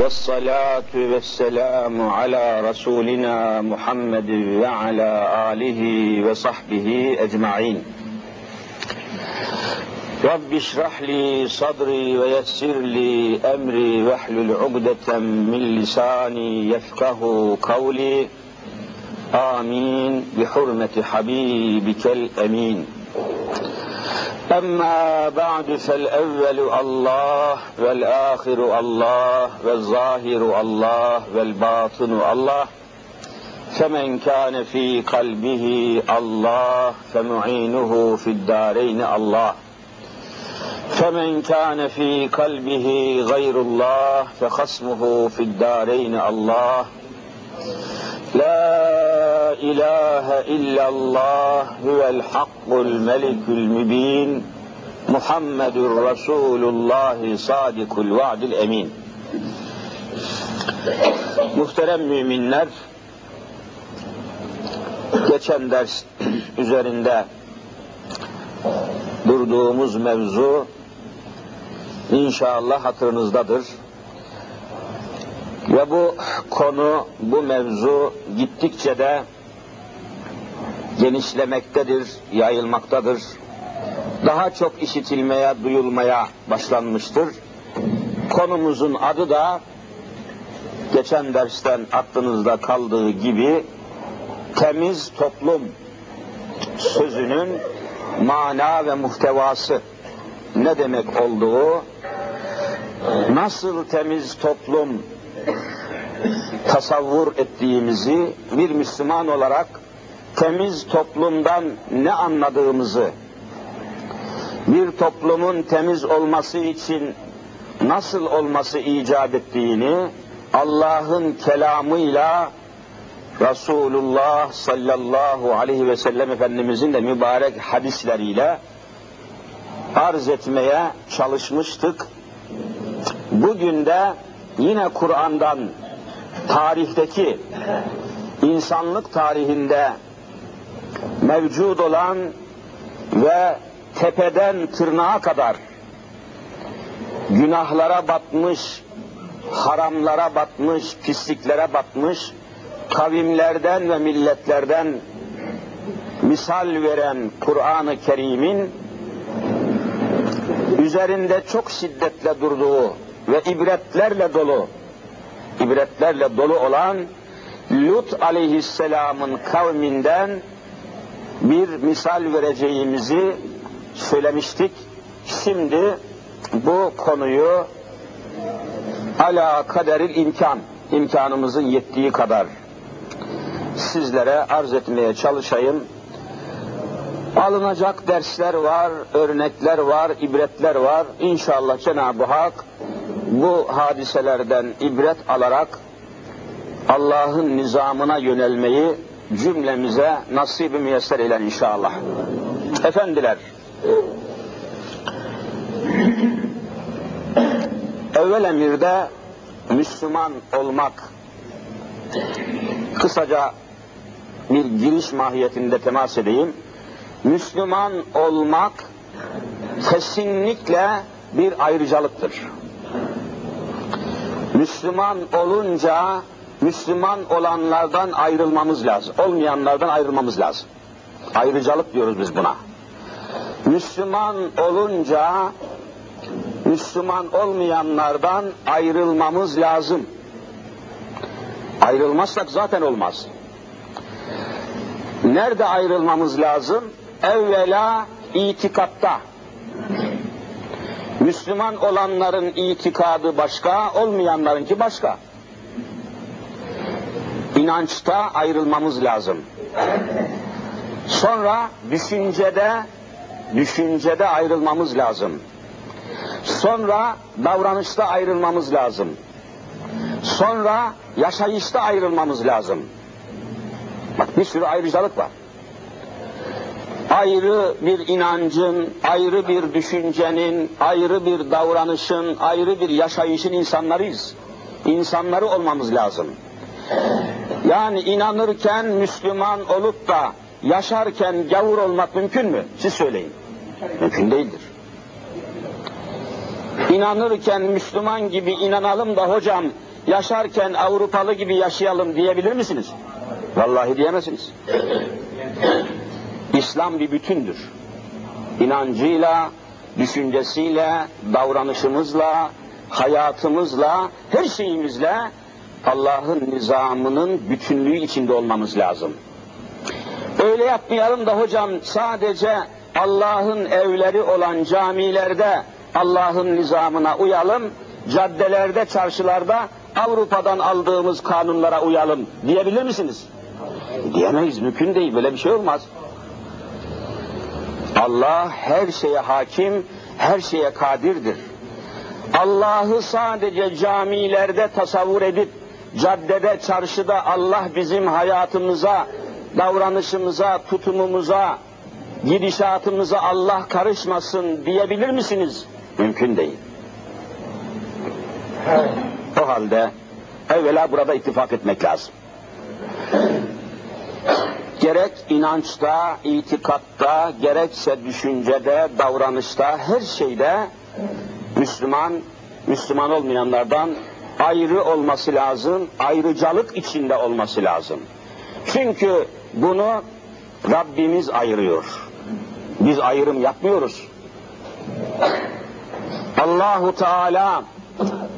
والصلاة والسلام على رسولنا محمد وعلى آله وصحبه أجمعين. رب اشرح لي صدري ويسر لي أمري واحلل عقدة من لساني يفقه قولي. آمين. بحرمة حبيبك الأمين. أما بعد فالأول الله والآخر الله والظاهر الله والباطن الله. فمن كان في قلبه الله فمعينه في الدارين الله. فمن كان في قلبه غير الله فخصمه في الدارين الله. لا إله إلا الله هو الحق. Hakkul melikül mübin Muhammedur Resulullah sadikul vaadil emin. Muhterem müminler, geçen ders üzerinde durduğumuz mevzu inşallah hatırınızdadır. Ve bu konu, bu mevzu gittikçe de genişlemektedir, yayılmaktadır. Daha çok işitilmeye, duyulmaya başlanmıştır. Konumuzun adı da geçen dersten aklınızda kaldığı gibi temiz toplum sözünün mana ve muhtevası ne demek olduğu, nasıl temiz toplum tasavvur ettiğimizi bir Müslüman olarak temiz toplumdan ne anladığımızı, bir toplumun temiz olması için nasıl olması icap ettiğini Allah'ın kelamıyla Resulullah sallallahu aleyhi ve sellem Efendimizin de mübarek hadisleriyle arz etmeye çalışmıştık. Bugün de yine Kur'an'dan tarihteki insanlık tarihinde mevcud olan ve tepeden tırnağa kadar günahlara batmış, haramlara batmış, pisliklere batmış kavimlerden ve milletlerden misal veren Kur'an-ı Kerim'in üzerinde çok şiddetle durduğu ve ibretlerle dolu, ibretlerle dolu olan Lut aleyhisselamın kavminden bir misal vereceğimizi söylemiştik. Şimdi bu konuyu ala kaderil imkan, imkanımızın yettiği kadar sizlere arz etmeye çalışayım. Alınacak dersler var, örnekler var, ibretler var. İnşallah Cenab-ı Hak bu hadiselerden ibret alarak Allah'ın nizamına yönelmeyi cümlemize nasip-i müyesser eyle inşallah. Efendiler, evvel emirde Müslüman olmak, kısaca bir giriş mahiyetinde temas edeyim. Müslüman olmak kesinlikle bir ayrıcalıktır. Müslüman olunca Müslüman olanlardan ayrılmamız lazım. Olmayanlardan ayrılmamız lazım. Ayrıcalık diyoruz biz buna. Müslüman olunca Müslüman olmayanlardan ayrılmamız lazım. Ayrılmazsak zaten olmaz. Nerede ayrılmamız lazım? Evvela itikatta. Müslüman olanların itikadı başka, olmayanlarınki başka. İnançta ayrılmamız lazım. Sonra düşüncede, düşüncede ayrılmamız lazım. Sonra davranışta ayrılmamız lazım. Sonra yaşayışta ayrılmamız lazım. Bak bir sürü ayrıcalık var. Ayrı bir inancın, ayrı bir düşüncenin, ayrı bir davranışın, ayrı bir yaşayışın insanlarıyız. İnsanları olmamız lazım. Yani inanırken Müslüman olup da yaşarken gavur olmak mümkün mü? Siz söyleyin. Mümkün değildir. İnanırken Müslüman gibi inanalım da hocam yaşarken Avrupalı gibi yaşayalım diyebilir misiniz? Vallahi diyemezsiniz. İslam bir bütündür. İnancıyla, düşüncesiyle, davranışımızla, hayatımızla, her şeyimizle Allah'ın nizamının bütünlüğü içinde olmamız lazım. Öyle yapmayalım da hocam sadece Allah'ın evleri olan camilerde Allah'ın nizamına uyalım, caddelerde, çarşılarda Avrupa'dan aldığımız kanunlara uyalım diyebilir misiniz? Diyemeyiz, mümkün değil, böyle bir şey olmaz. Allah her şeye hakim, her şeye kadirdir. Allah'ı sadece camilerde tasavvur edip, caddede, çarşıda Allah bizim hayatımıza, davranışımıza, tutumumuza, gidişatımıza Allah karışmasın diyebilir misiniz? Mümkün değil. O halde evvela burada ittifak etmek lazım. Gerek inançta, itikatta, gerekse düşüncede, davranışta, her şeyde Müslüman, Müslüman olmayanlardan ayrı olması lazım, ayrıcalık içinde olması lazım. Çünkü bunu Rabbimiz ayırıyor. Biz ayrım yapmıyoruz. Allahu Teala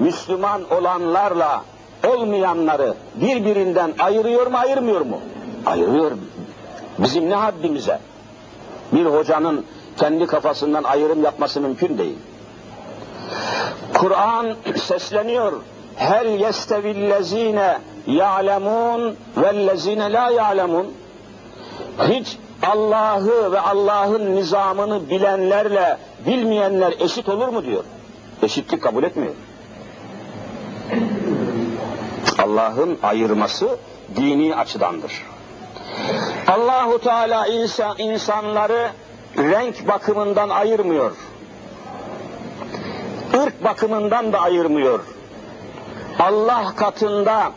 Müslüman olanlarla olmayanları birbirinden ayırıyor mu ayırmıyor mu? Ayırıyor. Bizim ne haddimize? Bir hocanın kendi kafasından ayrım yapması mümkün değil. Kur'an sesleniyor. Hel yestevillezine ya'lemun vellezine la ya'lemun. Hiç Allah'ı ve Allah'ın nizamını bilenlerle bilmeyenler eşit olur mu diyor. Eşitlik kabul etmiyor. Allah'ın ayırması dini açıdandır. Allahu Teala insan, insanları renk bakımından ayırmıyor. Irk bakımından da ayırmıyor. Allah katında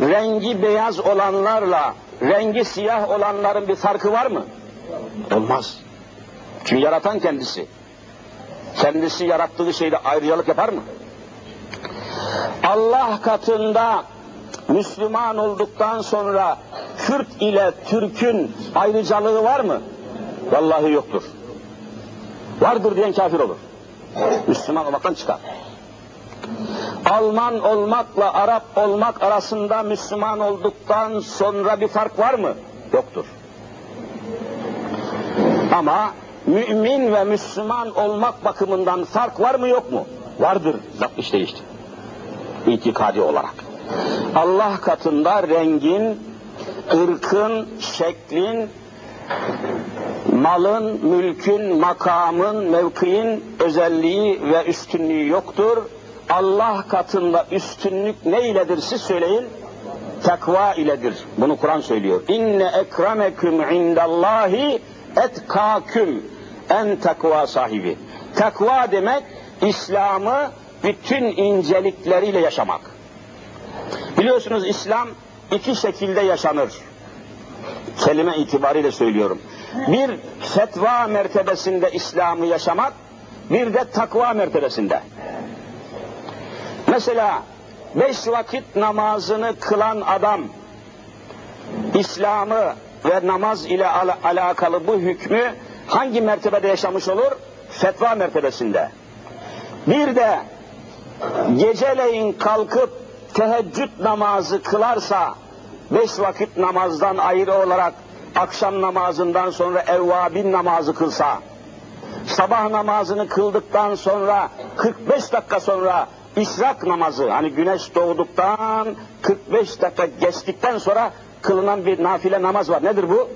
rengi beyaz olanlarla rengi siyah olanların bir farkı var mı? Olmaz. Çünkü yaratan kendisi. Kendisi yarattığı şeyde ayrıcalık yapar mı? Allah katında Müslüman olduktan sonra Kürt ile Türk'ün ayrıcalığı var mı? Vallahi yoktur. Vardır diyen kafir olur. Müslüman olmaktan çıkar. Alman olmakla Arap olmak arasında Müslüman olduktan sonra bir fark var mı? Yoktur. Ama mümin ve Müslüman olmak bakımından fark var mı yok mu? Vardır. Bak işte işte. İtikadi olarak. Allah katında rengin, ırkın, şeklin, malın, mülkün, makamın, mevkiin özelliği ve üstünlüğü yoktur. Allah katında üstünlük ne iledir siz söyleyin? Takva iledir. Bunu Kur'an söylüyor. İnne ekremeküm indallahi etkaküm en takva sahibi. Takva demek İslam'ı bütün incelikleriyle yaşamak. Biliyorsunuz İslam iki şekilde yaşanır. Kelime itibariyle söylüyorum. Bir fetva mertebesinde İslam'ı yaşamak, bir de takva mertebesinde. Mesela beş vakit namazını kılan adam İslam'ı ve namaz ile al alakalı bu hükmü hangi mertebede yaşamış olur? Fetva mertebesinde. Bir de geceleyin kalkıp teheccüd namazı kılarsa beş vakit namazdan ayrı olarak akşam namazından sonra evvabin namazı kılsa sabah namazını kıldıktan sonra 45 dakika sonra İşrak namazı hani güneş doğduktan 45 dakika geçtikten sonra kılınan bir nafile namaz var. Nedir bu?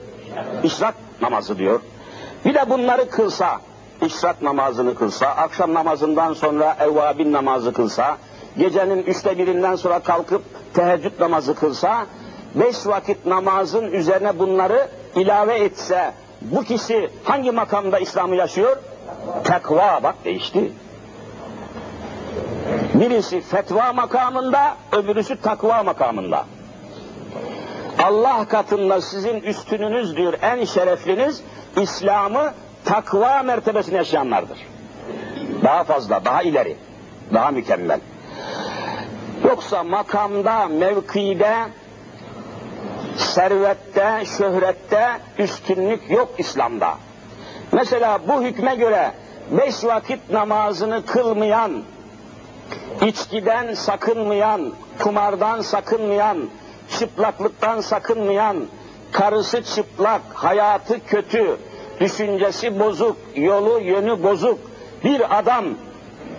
İşrak namazı diyor. Bir de bunları kılsa, işrak namazını kılsa, akşam namazından sonra evvabin namazı kılsa, gecenin üçte birinden sonra kalkıp teheccüd namazı kılsa, beş vakit namazın üzerine bunları ilave etse, bu kişi hangi makamda İslam'ı yaşıyor? Tekva bak değişti. Birisi fetva makamında, öbürüsü takva makamında. Allah katında sizin üstününüz diyor, en şerefliniz İslam'ı takva mertebesine yaşayanlardır. Daha fazla, daha ileri, daha mükemmel. Yoksa makamda, mevkide, servette, şöhrette üstünlük yok İslam'da. Mesela bu hükme göre beş vakit namazını kılmayan, içkiden sakınmayan, kumardan sakınmayan, çıplaklıktan sakınmayan, karısı çıplak, hayatı kötü, düşüncesi bozuk, yolu yönü bozuk bir adam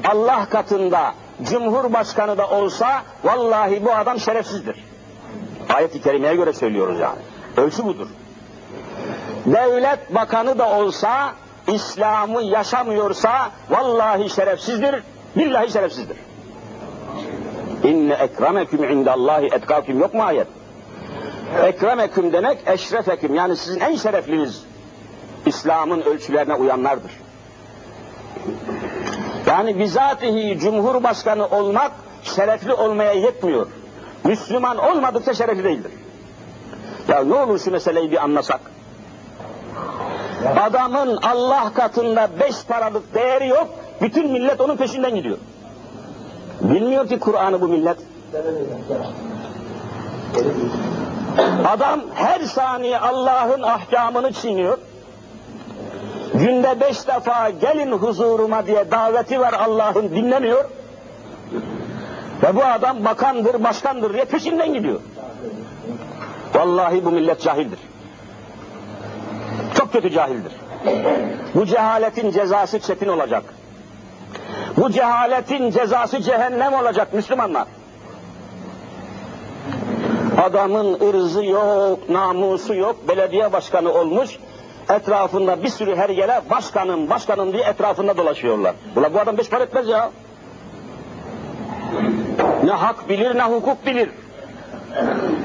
Allah katında Cumhurbaşkanı da olsa vallahi bu adam şerefsizdir. Ayet-i kerimeye göre söylüyoruz yani. Ölçü budur. Devlet bakanı da olsa İslam'ı yaşamıyorsa vallahi şerefsizdir, billahi şerefsizdir. İnne ekremeküm indallahi etkâküm yok mu ayet? Ekremeküm demek eşrefeküm yani sizin en şerefliniz İslam'ın ölçülerine uyanlardır. Yani bizatihi cumhurbaşkanı olmak şerefli olmaya yetmiyor. Müslüman olmadıkça şerefli değildir. Ya ne olur şu meseleyi bir anlasak. Adamın Allah katında beş paralık değeri yok, bütün millet onun peşinden gidiyor. Bilmiyor ki Kur'an'ı bu millet. Adam her saniye Allah'ın ahkamını çiğniyor. Günde beş defa gelin huzuruma diye daveti var Allah'ın dinlemiyor. Ve bu adam bakandır, başkandır diye peşinden gidiyor. Vallahi bu millet cahildir. Çok kötü cahildir. Bu cehaletin cezası çetin olacak. Bu cehaletin cezası cehennem olacak Müslümanlar. Adamın ırzı yok, namusu yok, belediye başkanı olmuş, etrafında bir sürü hergele başkanım, başkanım diye etrafında dolaşıyorlar. Ula bu adam beş para etmez ya. Ne hak bilir, ne hukuk bilir.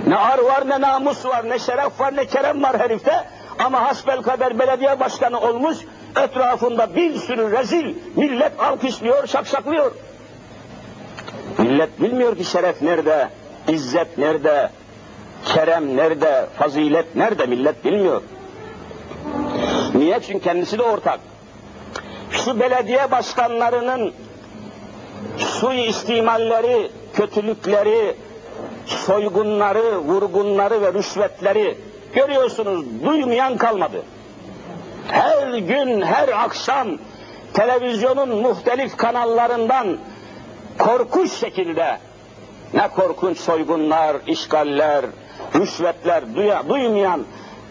Ne ar var, ne namus var, ne şeref var, ne kerem var herifte. Ama hasbel kader belediye başkanı olmuş, etrafında bir sürü rezil, millet alkışlıyor, şakşaklıyor. Millet bilmiyor ki şeref nerede, izzet nerede, kerem nerede, fazilet nerede millet bilmiyor. Niye? Çünkü kendisi de ortak. Şu belediye başkanlarının sui istimalleri, kötülükleri, soygunları, vurgunları ve rüşvetleri görüyorsunuz duymayan kalmadı. Her gün, her akşam televizyonun muhtelif kanallarından korkunç şekilde ne korkunç soygunlar, işgaller, rüşvetler duya, duymayan,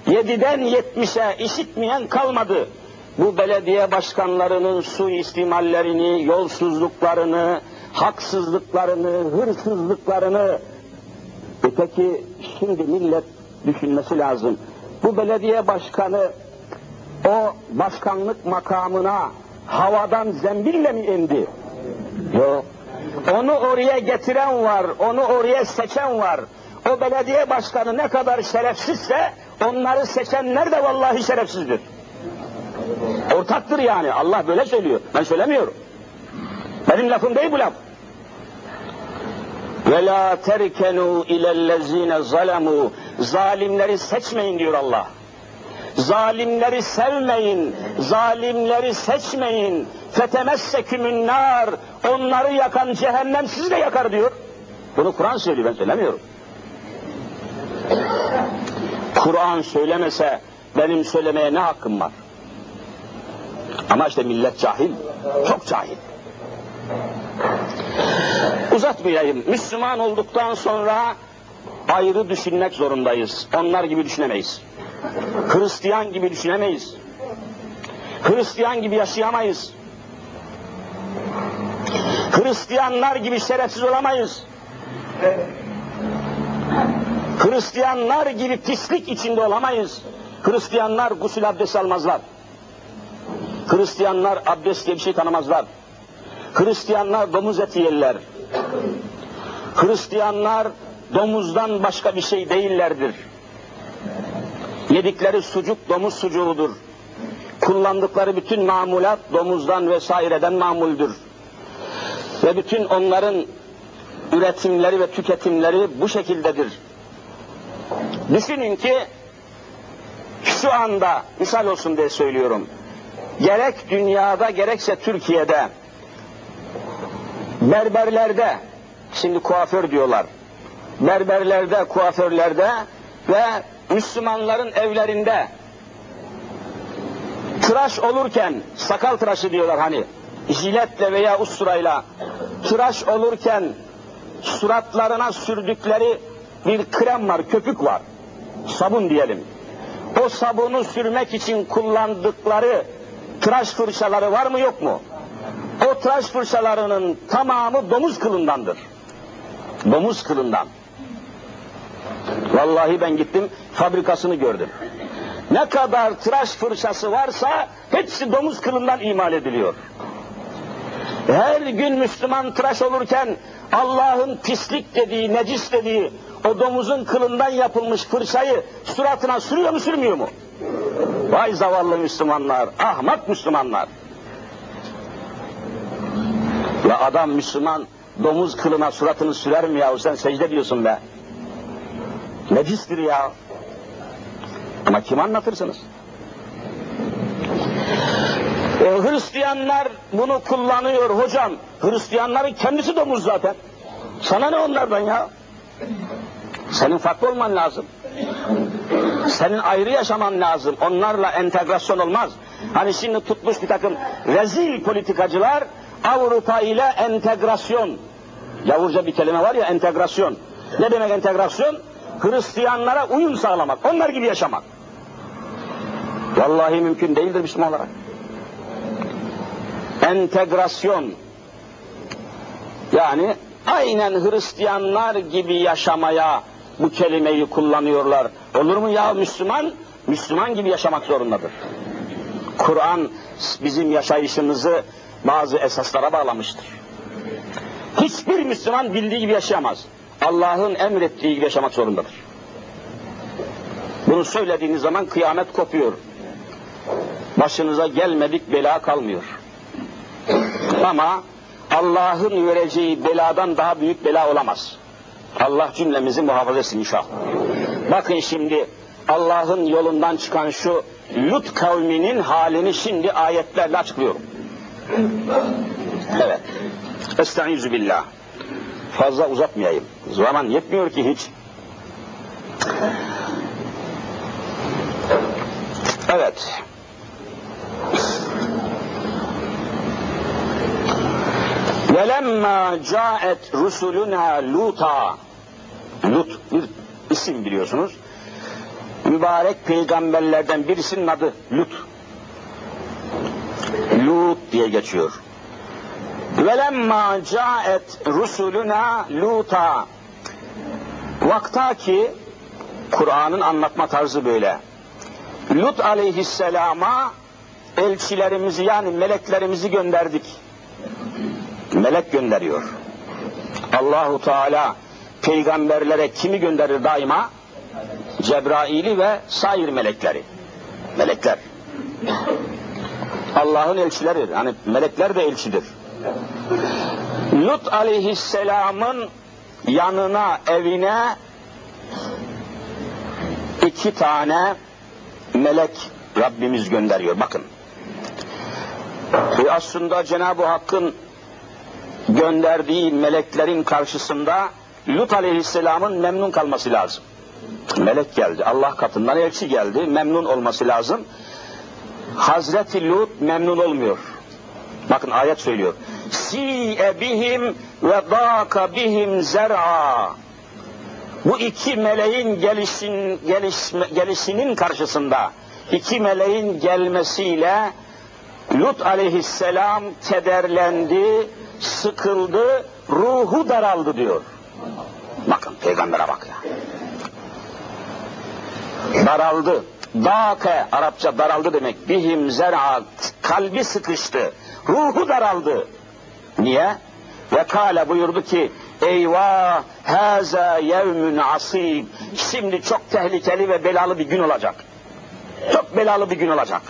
yediden yetmişe işitmeyen kalmadı. Bu belediye başkanlarının suistimallerini, yolsuzluklarını, haksızlıklarını, hırsızlıklarını, öteki şimdi millet düşünmesi lazım. Bu belediye başkanı o başkanlık makamına havadan zembille mi indi? Yok. Onu oraya getiren var, onu oraya seçen var. O belediye başkanı ne kadar şerefsizse onları seçenler de vallahi şerefsizdir. Ortaktır yani. Allah böyle söylüyor. Ben söylemiyorum. Benim lafım değil bu laf. Ve la terkenu ilellezine zalemu. Zalimleri seçmeyin diyor Allah. Zalimleri sevmeyin, zalimleri seçmeyin. Fetemessekümün nar. Onları yakan cehennem sizi de yakar diyor. Bunu Kur'an söylüyor ben söylemiyorum. Kur'an söylemese benim söylemeye ne hakkım var? Ama işte millet cahil, çok cahil. Uzatmayayım. Müslüman olduktan sonra ayrı düşünmek zorundayız. Onlar gibi düşünemeyiz. Hristiyan gibi düşünemeyiz. Hristiyan gibi yaşayamayız. Hristiyanlar gibi şerefsiz olamayız. Hristiyanlar gibi pislik içinde olamayız. Hristiyanlar gusül abdesti almazlar. Hristiyanlar abdest diye bir şey tanımazlar. Hristiyanlar domuz eti yerler. Hristiyanlar domuzdan başka bir şey değillerdir. Yedikleri sucuk domuz sucuğudur. Kullandıkları bütün mamulat domuzdan vesaireden mamuldür. Ve bütün onların üretimleri ve tüketimleri bu şekildedir. Düşünün ki şu anda misal olsun diye söylüyorum. Gerek dünyada gerekse Türkiye'de berberlerde şimdi kuaför diyorlar. Berberlerde, kuaförlerde ve Müslümanların evlerinde tıraş olurken, sakal tıraşı diyorlar hani, jiletle veya usturayla tıraş olurken suratlarına sürdükleri bir krem var, köpük var. Sabun diyelim. O sabunu sürmek için kullandıkları tıraş fırçaları var mı yok mu? O tıraş fırçalarının tamamı domuz kılındandır. Domuz kılından. Vallahi ben gittim fabrikasını gördüm. Ne kadar tıraş fırçası varsa hepsi domuz kılından imal ediliyor. Her gün Müslüman tıraş olurken Allah'ın pislik dediği, necis dediği o domuzun kılından yapılmış fırçayı suratına sürüyor mu sürmüyor mu? Vay zavallı Müslümanlar, ahmak Müslümanlar. Ya adam Müslüman domuz kılına suratını sürer mi ya? Sen secde diyorsun be. Necistir ya. Ama kim anlatırsınız? E, Hristiyanlar bunu kullanıyor hocam. Hristiyanların kendisi domuz zaten. Sana ne onlardan ya? Senin farklı olman lazım. Senin ayrı yaşaman lazım. Onlarla entegrasyon olmaz. Hani şimdi tutmuş bir takım rezil politikacılar Avrupa ile entegrasyon. Yavurca bir kelime var ya entegrasyon. Ne demek entegrasyon? Hristiyanlara uyum sağlamak. Onlar gibi yaşamak. Vallahi mümkün değildir Müslüman olarak. Entegrasyon. Yani aynen Hristiyanlar gibi yaşamaya bu kelimeyi kullanıyorlar. Olur mu ya Müslüman? Müslüman gibi yaşamak zorundadır. Kur'an bizim yaşayışımızı bazı esaslara bağlamıştır. Hiçbir Müslüman bildiği gibi yaşayamaz. Allah'ın emrettiği gibi yaşamak zorundadır. Bunu söylediğiniz zaman kıyamet kopuyor. Başınıza gelmedik bela kalmıyor. Ama Allah'ın vereceği beladan daha büyük bela olamaz. Allah cümlemizi muhafaza etsin inşallah. Bakın şimdi Allah'ın yolundan çıkan şu Lut kavminin halini şimdi ayetlerle açıklıyorum. Evet. Estaizu billah. Fazla uzatmayayım. Zaman yetmiyor ki hiç. Evet. Velemma caet rusuluna luta Lut bir isim biliyorsunuz. Mübarek peygamberlerden birisinin adı Lut. Lut diye geçiyor. Velemma caet rusuluna luta Vakta ki Kur'an'ın anlatma tarzı böyle. Lut aleyhisselama elçilerimizi yani meleklerimizi gönderdik. Melek gönderiyor. Allahu Teala peygamberlere kimi gönderir daima? Cebrail'i ve sair melekleri. Melekler. Allah'ın elçileri. Hani melekler de elçidir. Lut aleyhisselamın yanına, evine iki tane melek Rabbimiz gönderiyor. Bakın. Ve aslında Cenab-ı Hakk'ın gönderdiği meleklerin karşısında Lut Aleyhisselam'ın memnun kalması lazım. Melek geldi, Allah katından elçi geldi, memnun olması lazım. Hazreti Lut memnun olmuyor. Bakın ayet söylüyor. Si'e bihim ve dâka bihim zer'a. Bu iki meleğin gelişin, gelişme, gelişinin karşısında iki meleğin gelmesiyle Lut aleyhisselam kederlendi, sıkıldı, ruhu daraldı diyor. Bakın peygambere bak ya. Daraldı. Dâke Arapça daraldı demek. Bihim zer'a kalbi sıkıştı. Ruhu daraldı. Niye? Ve kâle buyurdu ki eyvah haza yevmün asib şimdi çok tehlikeli ve belalı bir gün olacak. Çok belalı bir gün olacak.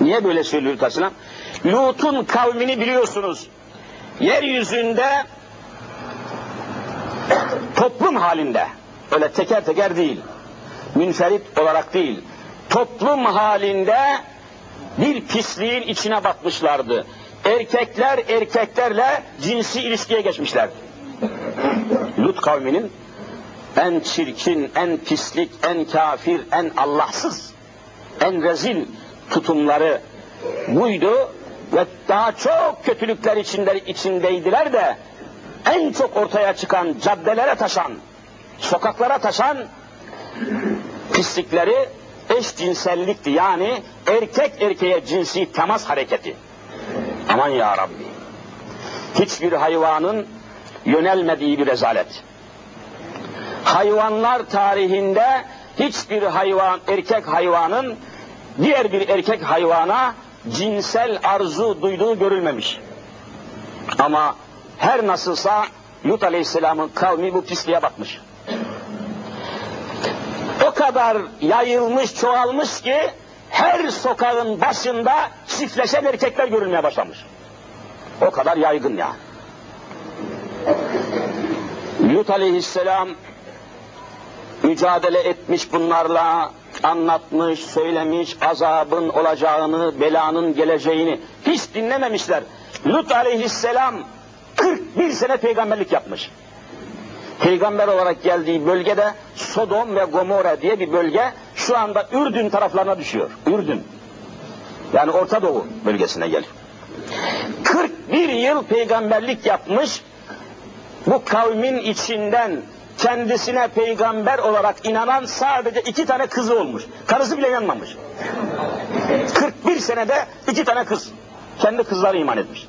Niye böyle söylüyor tasına? Lut'un kavmini biliyorsunuz. Yeryüzünde toplum halinde, öyle teker teker değil, münferit olarak değil, toplum halinde bir pisliğin içine batmışlardı. erkekler erkeklerle cinsi ilişkiye geçmişler. Lut kavminin en çirkin, en pislik, en kafir, en Allahsız, en rezil tutumları buydu ve daha çok kötülükler içinde, içindeydiler de en çok ortaya çıkan, caddelere taşan, sokaklara taşan pislikleri eşcinsellikti. Yani erkek erkeğe cinsi temas hareketi. Aman ya Rabbi. Hiçbir hayvanın yönelmediği bir rezalet. Hayvanlar tarihinde hiçbir hayvan, erkek hayvanın diğer bir erkek hayvana cinsel arzu duyduğu görülmemiş. Ama her nasılsa Lut Aleyhisselam'ın kavmi bu pisliğe batmış. O kadar yayılmış, çoğalmış ki her sokağın başında çiftleşen erkekler görülmeye başlamış. O kadar yaygın ya. Lut Aleyhisselam mücadele etmiş bunlarla, anlatmış, söylemiş, azabın olacağını, belanın geleceğini hiç dinlememişler. Lut aleyhisselam 41 sene peygamberlik yapmış. Peygamber olarak geldiği bölgede Sodom ve Gomorra diye bir bölge şu anda Ürdün taraflarına düşüyor. Ürdün. Yani Orta Doğu bölgesine geliyor. 41 yıl peygamberlik yapmış bu kavmin içinden kendisine peygamber olarak inanan sadece iki tane kızı olmuş. Karısı bile inanmamış. 41 senede iki tane kız. Kendi kızları iman etmiş.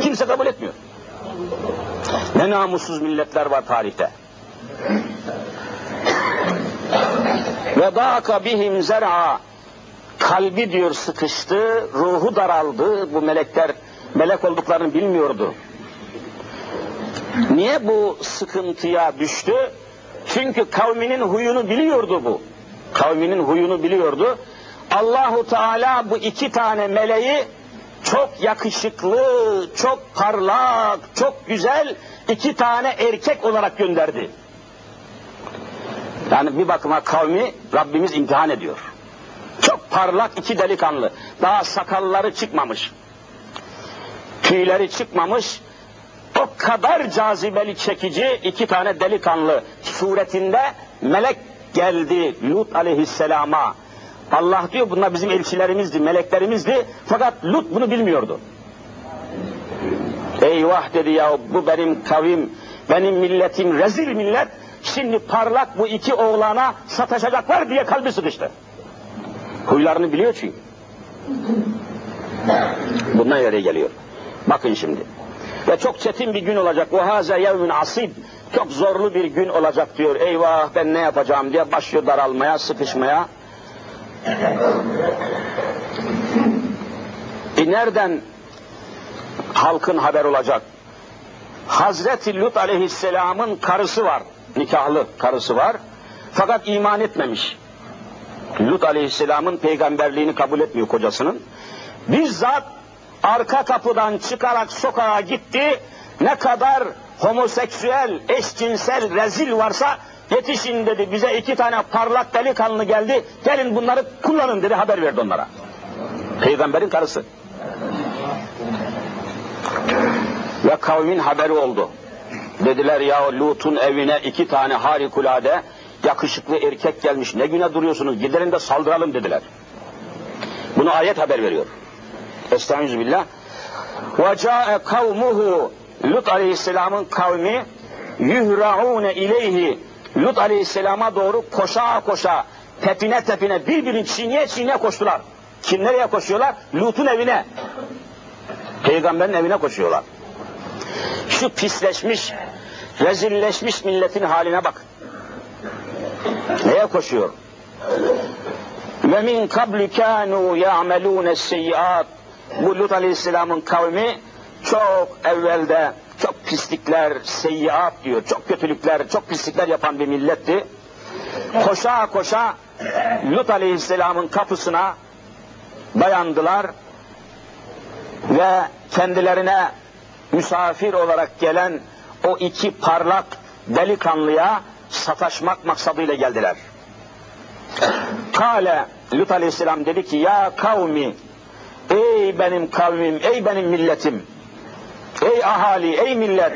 Kimse kabul etmiyor. Ne namussuz milletler var tarihte. Ve dâka bihim zer'a kalbi diyor sıkıştı, ruhu daraldı. Bu melekler melek olduklarını bilmiyordu. Niye bu sıkıntıya düştü? Çünkü kavminin huyunu biliyordu bu. Kavminin huyunu biliyordu. Allahu Teala bu iki tane meleği çok yakışıklı, çok parlak, çok güzel iki tane erkek olarak gönderdi. Yani bir bakıma kavmi Rabbimiz imtihan ediyor. Çok parlak iki delikanlı. Daha sakalları çıkmamış. Tüyleri çıkmamış. O kadar cazibeli çekici iki tane delikanlı suretinde melek geldi Lut aleyhisselama. Allah diyor bunlar bizim elçilerimizdi, meleklerimizdi. Fakat Lut bunu bilmiyordu. Eyvah dedi ya bu benim kavim, benim milletim rezil millet. Şimdi parlak bu iki oğlana sataşacaklar diye kalbi sıkıştı. Huylarını biliyor çünkü. Bundan nereye geliyor? Bakın şimdi. Ve çok çetin bir gün olacak. وَهَذَا يَوْمٌ asib. Çok zorlu bir gün olacak diyor. Eyvah ben ne yapacağım diye başlıyor daralmaya, sıkışmaya. E nereden halkın haber olacak? Hazreti Lut aleyhisselamın karısı var. Nikahlı karısı var. Fakat iman etmemiş. Lut aleyhisselamın peygamberliğini kabul etmiyor kocasının. Bizzat arka kapıdan çıkarak sokağa gitti. Ne kadar homoseksüel, eşcinsel, rezil varsa yetişin dedi. Bize iki tane parlak delikanlı geldi. Gelin bunları kullanın dedi. Haber verdi onlara. Peygamberin karısı. Ve kavmin haberi oldu. Dediler ya Lut'un evine iki tane harikulade yakışıklı erkek gelmiş. Ne güne duruyorsunuz? Gidelim de saldıralım dediler. Bunu ayet haber veriyor. Estağfirullah. Ve ca'e kavmuhu Lut aleyhisselamın kavmi yuhra'une ileyhi Lut aleyhisselama doğru koşa koşa tepine tepine birbirini çiğneye çiğneye koştular. Kim nereye koşuyorlar? Lut'un evine. Peygamberin evine koşuyorlar. Şu pisleşmiş, rezilleşmiş milletin haline bak. Neye koşuyor? Ve min kablu kanu ya'melun seyyiat. Bu Lut Aleyhisselam'ın kavmi çok evvelde çok pislikler, seyyiat diyor, çok kötülükler, çok pislikler yapan bir milletti. Koşa koşa Lut Aleyhisselam'ın kapısına dayandılar ve kendilerine misafir olarak gelen o iki parlak delikanlıya sataşmak maksadıyla geldiler. Kale Lut Aleyhisselam dedi ki ya kavmi Ey benim kavmim, ey benim milletim. Ey ahali, ey millet.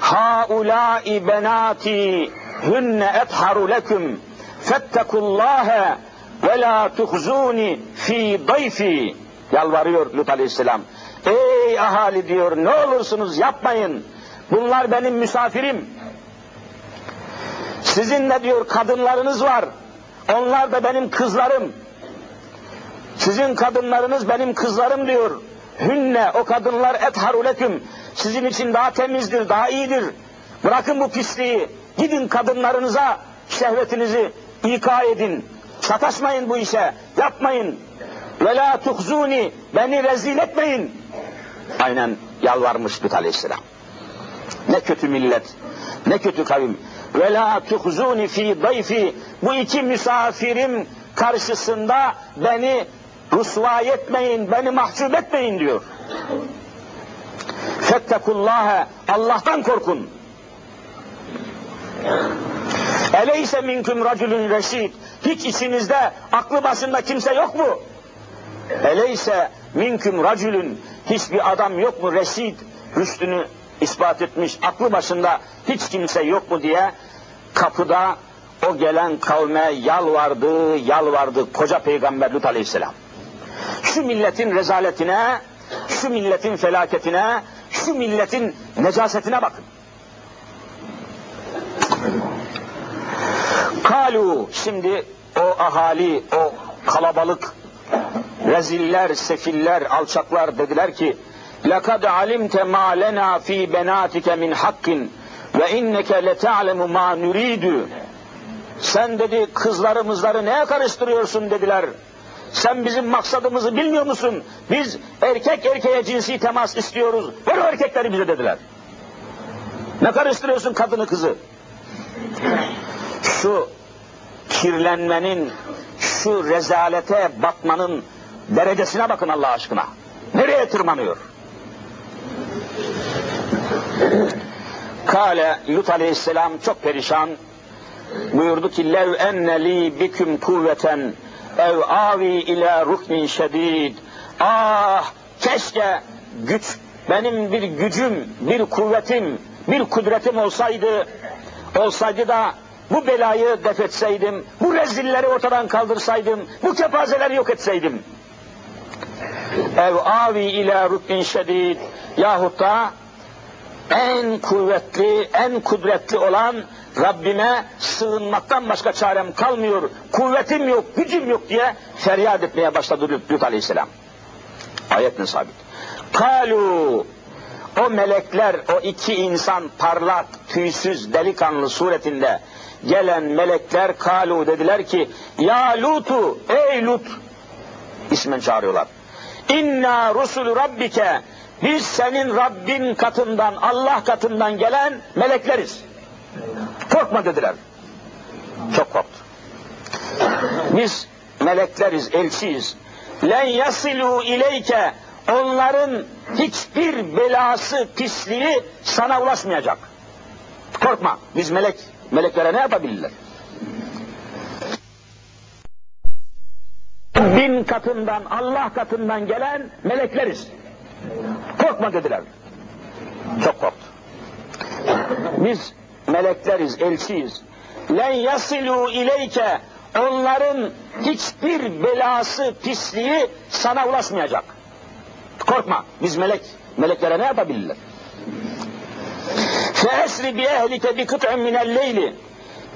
Haulâi benâti hünne etharu leküm fettekullâhe ve la tuhzuni fi dayfi. Yalvarıyor Lut aleyhisselam. Ey ahali diyor ne olursunuz yapmayın. Bunlar benim misafirim. Sizin de diyor kadınlarınız var. Onlar da benim kızlarım. Sizin kadınlarınız benim kızlarım diyor. Hünne o kadınlar etharuleküm. Sizin için daha temizdir, daha iyidir. Bırakın bu pisliği. Gidin kadınlarınıza şehvetinizi ika edin. Sataşmayın bu işe. Yapmayın. Ve la tuhzuni. Beni rezil etmeyin. Aynen yalvarmış Lut aleyhisselam. Ne kötü millet. Ne kötü kavim. Ve la tuhzuni fi dayfi. Bu iki misafirim karşısında beni Rusvay etmeyin, beni mahcup etmeyin diyor. Fettekullâhe, Allah'tan korkun. Eleyse minküm racülün reşid. Hiç içinizde aklı başında kimse yok mu? Eleyse minküm racülün. Hiçbir adam yok mu reşid? Rüştünü ispat etmiş, aklı başında hiç kimse yok mu diye kapıda o gelen kavme yalvardı, yalvardı koca peygamber Lut aleyhisselam şu milletin rezaletine, şu milletin felaketine, şu milletin necasetine bakın. Kalu şimdi o ahali, o kalabalık reziller, sefiller, alçaklar dediler ki لَقَدْ عَلِمْتَ مَا لَنَا ف۪ي بَنَاتِكَ مِنْ حَقٍ وَاِنَّكَ لَتَعْلَمُ مَا نُرِيدُ Sen dedi kızlarımızları neye karıştırıyorsun dediler. Sen bizim maksadımızı bilmiyor musun? Biz erkek erkeğe cinsi temas istiyoruz. Ver o erkekleri bize dediler. Ne karıştırıyorsun kadını kızı? Şu kirlenmenin, şu rezalete batmanın derecesine bakın Allah aşkına. Nereye tırmanıyor? Kale Lut aleyhisselam çok perişan buyurdu ki lev enne li biküm kuvveten ev avi ila ruknin şedid. Ah keşke güç benim bir gücüm, bir kuvvetim, bir kudretim olsaydı, olsaydı da bu belayı def etseydim, bu rezilleri ortadan kaldırsaydım, bu kepazeleri yok etseydim. Ev avi ila ruknin şedid yahut da en kuvvetli, en kudretli olan Rabbime sığınmaktan başka çarem kalmıyor, kuvvetim yok, gücüm yok diye feryat etmeye başladı Lut Aleyhisselam. Ayetin sabit. Kalu o melekler, o iki insan parlak, tüysüz, delikanlı suretinde gelen melekler kalu dediler ki ya Lutu, ey Lut ismen çağırıyorlar. İnna rusul rabbike biz senin Rabbin katından, Allah katından gelen melekleriz. Korkma dediler. Çok korktu. Biz melekleriz, elçiyiz. Len yasilu ileyke onların hiçbir belası, pisliği sana ulaşmayacak. Korkma. Biz melek, meleklere ne yapabilirler? Bin katından, Allah katından gelen melekleriz. Korkma dediler. Çok korktu. Biz melekleriz, elçiyiz. Len yasilu ileyke onların hiçbir belası, pisliği sana ulaşmayacak. Korkma, biz melek, meleklere ne yapabilirler? Feesri bi ehlike bi kıt'ın minel leyli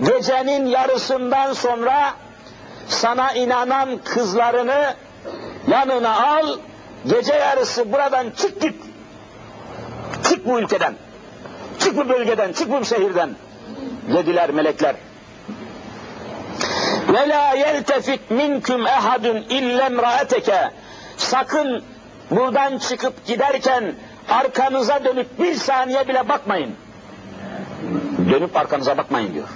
gecenin yarısından sonra sana inanan kızlarını yanına al, gece yarısı buradan çık git. Çık bu ülkeden. Çık bu bölgeden, çık bu şehirden. Dediler melekler. Ve la yeltefit minküm ehadun illem raeteke. Sakın buradan çıkıp giderken arkanıza dönüp bir saniye bile bakmayın. Dönüp arkanıza bakmayın diyor.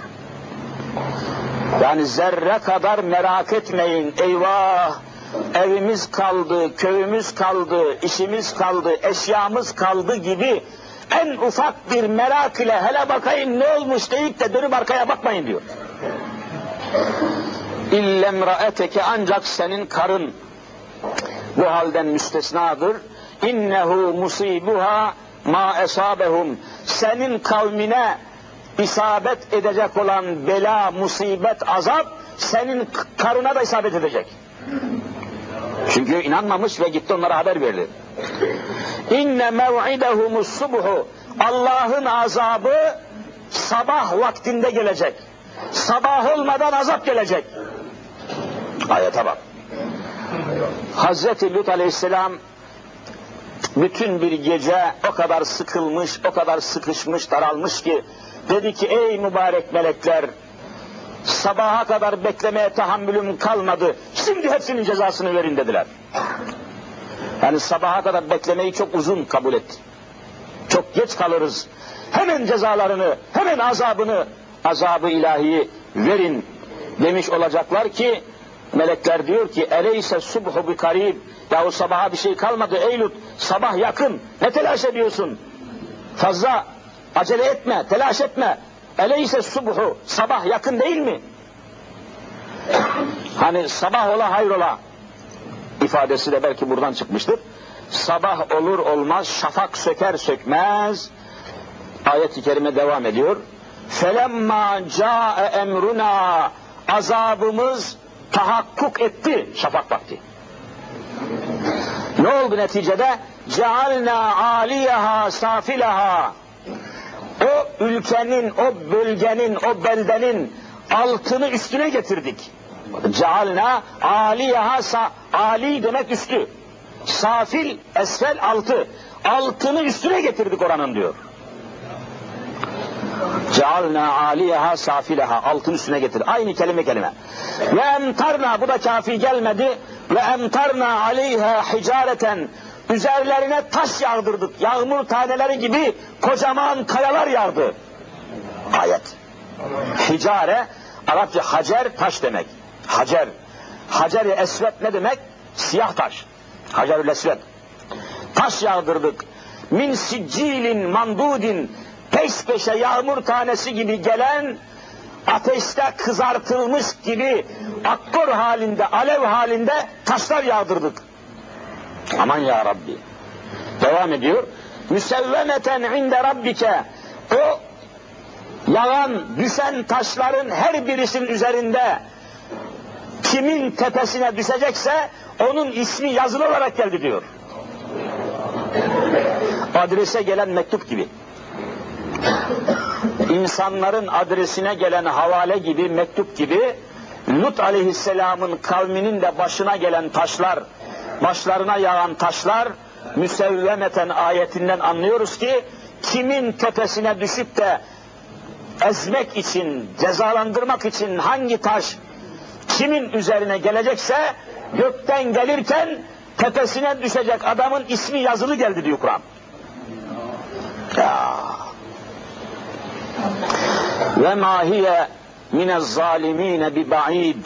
Yani zerre kadar merak etmeyin. Eyvah! Evimiz kaldı, köyümüz kaldı, işimiz kaldı, eşyamız kaldı gibi en ufak bir merak ile hele bakayım ne olmuş deyip de dönüp arkaya bakmayın diyor. İllem raeteke ancak senin karın bu halden müstesnadır. İnnehu musibuha ma esabehum. Senin kavmine isabet edecek olan bela, musibet, azap senin karına da isabet edecek. Çünkü inanmamış ve gitti onlara haber verdi. İnne mev'idehumus subhu. Allah'ın azabı sabah vaktinde gelecek. Sabah olmadan azap gelecek. Ayete bak. Hazreti Lut aleyhisselam bütün bir gece o kadar sıkılmış, o kadar sıkışmış, daralmış ki dedi ki ey mübarek melekler sabaha kadar beklemeye tahammülüm kalmadı. Şimdi hepsinin cezasını verin dediler. Yani sabaha kadar beklemeyi çok uzun kabul etti. Çok geç kalırız. Hemen cezalarını, hemen azabını, azabı ilahiyi verin demiş olacaklar ki melekler diyor ki eleyse subhu bi karib yahu sabaha bir şey kalmadı ey Lut sabah yakın ne telaş ediyorsun fazla acele etme telaş etme eleyse subhu sabah yakın değil mi hani sabah ola hayrola ifadesi de belki buradan çıkmıştır sabah olur olmaz şafak söker sökmez ayet-i kerime devam ediyor felemma ca'e emruna azabımız tahakkuk etti şafak vakti. Ne oldu neticede? Cealna aliyaha safilaha. O ülkenin, o bölgenin, o beldenin altını üstüne getirdik. Cealna aliyaha sa ali demek üstü. Safil esfel altı. Altını üstüne getirdik oranın diyor. Cealna aliyeha safileha altın üstüne getir. Aynı kelime kelime. Ve emtarna bu da kafi gelmedi. Ve emtarna aleyha hicareten üzerlerine taş yağdırdık. Yağmur taneleri gibi kocaman kayalar yağdı. Ayet. Hicare Arapça hacer taş demek. Hacer. Hacer-i esvet ne demek? Siyah taş. Hacer-ül esvet. Taş yağdırdık. Min siccilin mandudin peş peşe yağmur tanesi gibi gelen ateşte kızartılmış gibi akkor halinde, alev halinde taşlar yağdırdık. Aman ya Rabbi. Devam ediyor. Müsevvemeten inde rabbike. O yağan, düşen taşların her birisinin üzerinde kimin tepesine düşecekse onun ismi yazılı olarak geldi diyor. Adrese gelen mektup gibi insanların adresine gelen havale gibi, mektup gibi Lut aleyhisselamın kavminin de başına gelen taşlar, başlarına yağan taşlar müsevvemeten ayetinden anlıyoruz ki kimin tepesine düşüp de ezmek için, cezalandırmak için hangi taş kimin üzerine gelecekse gökten gelirken tepesine düşecek adamın ismi yazılı geldi diyor Kur'an. Ve ma hiye mine zalimine bi ba'id.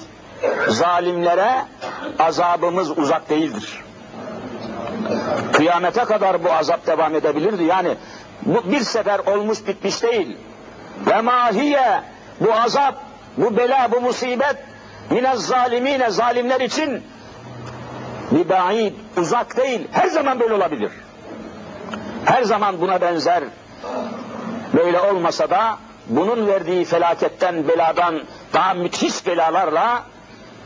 Zalimlere azabımız uzak değildir. Kıyamete kadar bu azap devam edebilirdi. Yani bu bir sefer olmuş bitmiş değil. Ve mahiye bu azap, bu bela, bu musibet mine zalimine zalimler için bir ba'id, uzak değil. Her zaman böyle olabilir. Her zaman buna benzer böyle olmasa da bunun verdiği felaketten, beladan daha müthiş belalarla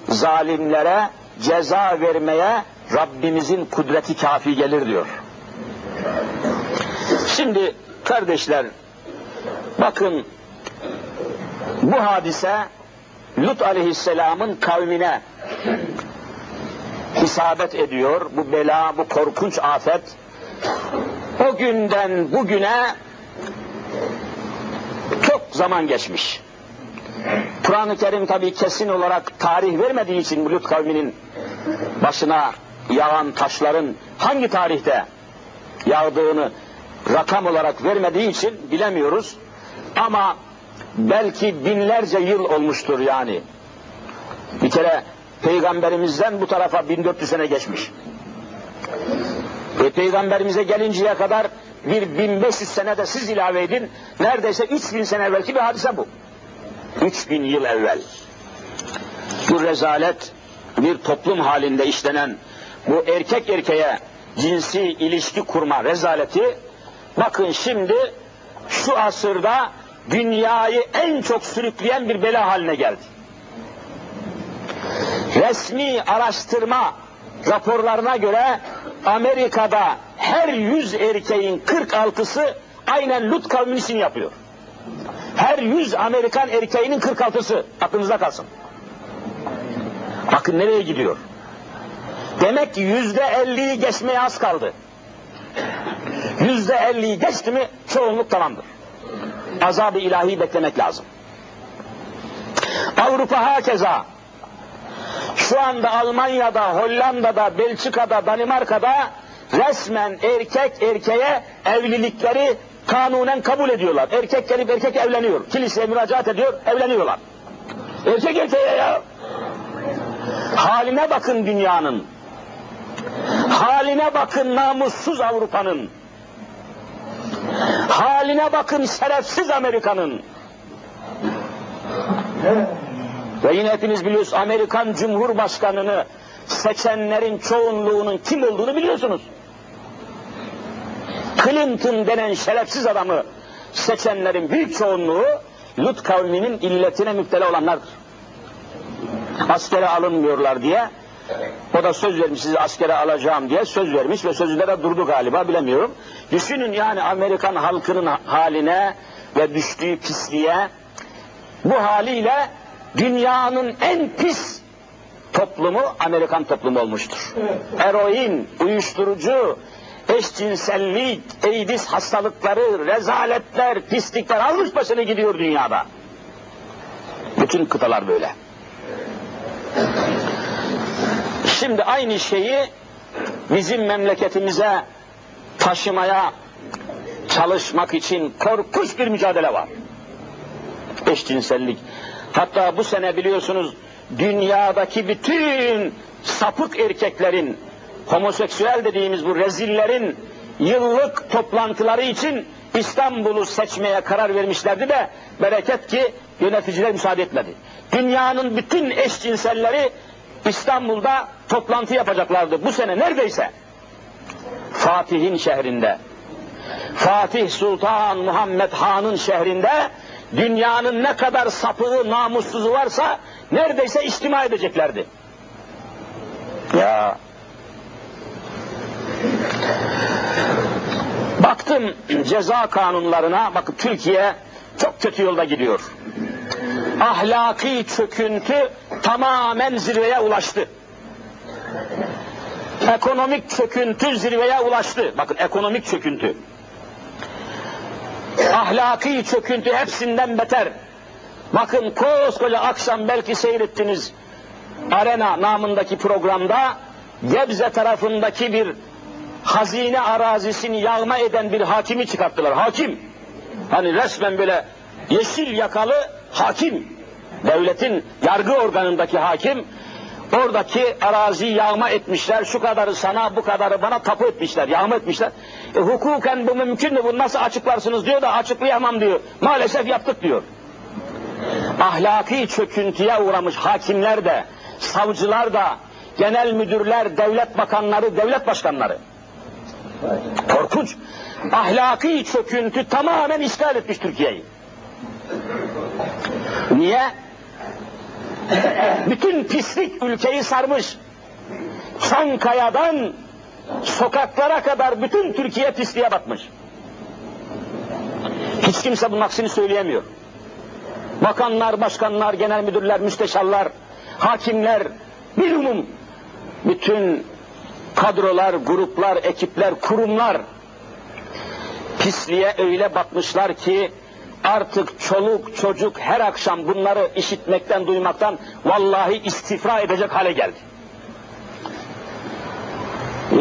zalimlere ceza vermeye Rabbimizin kudreti kafi gelir diyor. Şimdi kardeşler bakın bu hadise Lut aleyhisselamın kavmine isabet ediyor. Bu bela, bu korkunç afet o günden bugüne çok zaman geçmiş. Kur'an-ı Kerim tabi kesin olarak tarih vermediği için Lut kavminin başına yağan taşların hangi tarihte yağdığını rakam olarak vermediği için bilemiyoruz. Ama belki binlerce yıl olmuştur yani. Bir kere peygamberimizden bu tarafa 1400 sene geçmiş. E, peygamberimize gelinceye kadar bir 1500 sene de siz ilave edin. Neredeyse 3000 sene evvelki bir hadise bu. 3000 yıl evvel. Bu rezalet bir toplum halinde işlenen bu erkek erkeğe cinsi ilişki kurma rezaleti bakın şimdi şu asırda dünyayı en çok sürükleyen bir bela haline geldi. Resmi araştırma raporlarına göre Amerika'da her yüz erkeğin 46'sı aynen Lut kavminin yapıyor. Her yüz Amerikan erkeğinin 46'sı aklınızda kalsın. Bakın nereye gidiyor. Demek ki yüzde elliyi geçmeye az kaldı. Yüzde elliyi geçti mi çoğunluk tamamdır. Azab-ı ilahi beklemek lazım. Avrupa hakeza. Şu anda Almanya'da, Hollanda'da, Belçika'da, Danimarka'da resmen erkek erkeğe evlilikleri kanunen kabul ediyorlar. Erkek gelip erkek evleniyor. Kiliseye müracaat ediyor, evleniyorlar. Erkek erkeğe ya. Haline bakın dünyanın. Haline bakın namussuz Avrupa'nın. Haline bakın şerefsiz Amerika'nın. Ve yine hepiniz biliyorsunuz Amerikan Cumhurbaşkanı'nı seçenlerin çoğunluğunun kim olduğunu biliyorsunuz. Clinton denen şerefsiz adamı seçenlerin büyük çoğunluğu Lut kavminin illetine müptela olanlardır. Askere alınmıyorlar diye o da söz vermiş sizi askere alacağım diye söz vermiş ve sözlere durdu galiba bilemiyorum. Düşünün yani Amerikan halkının haline ve düştüğü pisliğe bu haliyle dünyanın en pis toplumu Amerikan toplumu olmuştur. Eroin, uyuşturucu, eşcinsellik, eydis hastalıkları, rezaletler, pislikler almış başını gidiyor dünyada. Bütün kıtalar böyle. Şimdi aynı şeyi bizim memleketimize taşımaya çalışmak için korkunç bir mücadele var. Eşcinsellik. Hatta bu sene biliyorsunuz dünyadaki bütün sapık erkeklerin, homoseksüel dediğimiz bu rezillerin yıllık toplantıları için İstanbul'u seçmeye karar vermişlerdi de bereket ki yöneticiler müsaade etmedi. Dünyanın bütün eşcinselleri İstanbul'da toplantı yapacaklardı. Bu sene neredeyse Fatih'in şehrinde, Fatih Sultan Muhammed Han'ın şehrinde dünyanın ne kadar sapığı, namussuzu varsa neredeyse istima edeceklerdi. Ya Baktım ceza kanunlarına, bakın Türkiye çok kötü yolda gidiyor. Ahlaki çöküntü tamamen zirveye ulaştı. Ekonomik çöküntü zirveye ulaştı. Bakın ekonomik çöküntü. Ahlaki çöküntü hepsinden beter. Bakın koskoca akşam belki seyrettiniz Arena namındaki programda Gebze tarafındaki bir hazine arazisini yağma eden bir hakimi çıkarttılar. Hakim. Hani resmen böyle yeşil yakalı hakim. Devletin yargı organındaki hakim. Oradaki arazi yağma etmişler. Şu kadarı sana, bu kadarı bana tapu etmişler, yağma etmişler. E, hukuken bu mümkün mü? Bunu nasıl açıklarsınız diyor da açıklayamam diyor. Maalesef yaptık diyor. Ahlaki çöküntüye uğramış hakimler de, savcılar da, genel müdürler, devlet bakanları, devlet başkanları. Korkunç. Ahlaki çöküntü tamamen işgal etmiş Türkiye'yi. Niye? Bütün pislik ülkeyi sarmış. Çankaya'dan sokaklara kadar bütün Türkiye pisliğe batmış. Hiç kimse bunun aksini söyleyemiyor. Bakanlar, başkanlar, genel müdürler, müsteşarlar, hakimler, bir umum bütün kadrolar, gruplar, ekipler, kurumlar pisliğe öyle batmışlar ki artık çoluk çocuk her akşam bunları işitmekten, duymaktan vallahi istifra edecek hale geldi.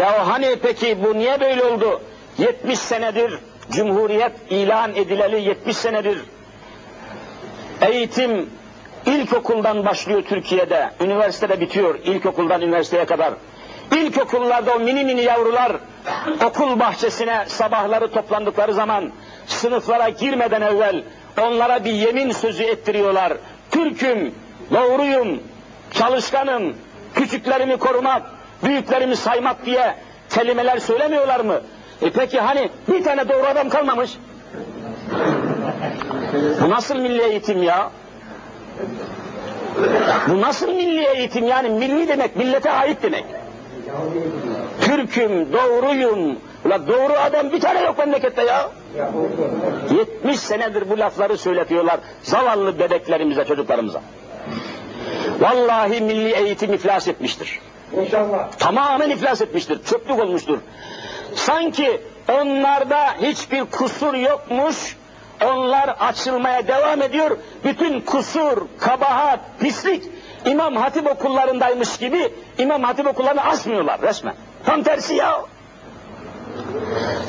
Ya hani peki bu niye böyle oldu? 70 senedir Cumhuriyet ilan edileli 70 senedir eğitim ilkokuldan başlıyor Türkiye'de, üniversitede bitiyor ilkokuldan üniversiteye kadar. İlkokullarda o mini mini yavrular okul bahçesine sabahları toplandıkları zaman sınıflara girmeden evvel onlara bir yemin sözü ettiriyorlar. Türk'üm, doğruyum, çalışkanım, küçüklerimi korumak, büyüklerimiz saymak diye kelimeler söylemiyorlar mı? E peki hani bir tane doğru adam kalmamış? Bu nasıl milli eğitim ya? Bu nasıl milli eğitim yani milli demek millete ait demek. Türk'üm, doğruyum. Ula doğru adam bir tane yok memlekette ya. 70 senedir bu lafları söyletiyorlar zavallı bebeklerimize, çocuklarımıza. Vallahi milli eğitim iflas etmiştir. İnşallah. Tamamen iflas etmiştir, çöplük olmuştur. Sanki onlarda hiçbir kusur yokmuş, onlar açılmaya devam ediyor. Bütün kusur, kabahat, pislik İmam Hatip okullarındaymış gibi İmam Hatip okullarını açmıyorlar resmen. Tam tersi ya.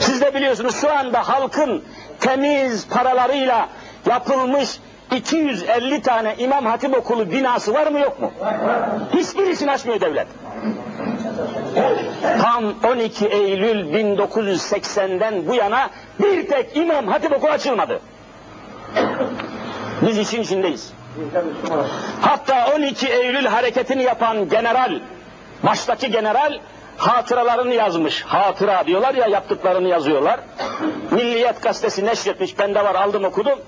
Siz de biliyorsunuz şu anda halkın temiz paralarıyla yapılmış 250 tane İmam Hatip okulu binası var mı yok mu? Hiçbirisini açmıyor devlet. Tam 12 Eylül 1980'den bu yana bir tek İmam Hatip okulu açılmadı. Biz işin içindeyiz. Hatta 12 Eylül hareketini yapan general, baştaki general hatıralarını yazmış. Hatıra diyorlar ya yaptıklarını yazıyorlar. Milliyet gazetesi neşretmiş, bende var aldım okudum.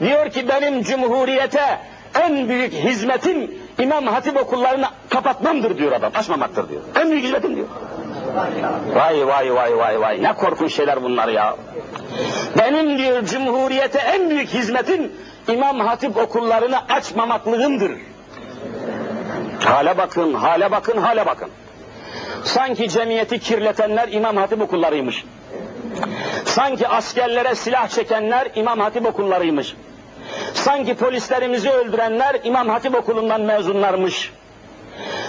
Diyor ki benim cumhuriyete en büyük hizmetim İmam Hatip okullarını kapatmamdır diyor adam, açmamaktır diyor. En büyük hizmetim diyor. Vay vay vay vay vay ne korkunç şeyler bunlar ya. Benim diyor cumhuriyete en büyük hizmetim İmam Hatip okullarını açmamaklığımdır. Hale bakın, hale bakın, hale bakın. Sanki cemiyeti kirletenler İmam Hatip okullarıymış. Sanki askerlere silah çekenler İmam Hatip okullarıymış. Sanki polislerimizi öldürenler İmam Hatip okulundan mezunlarmış.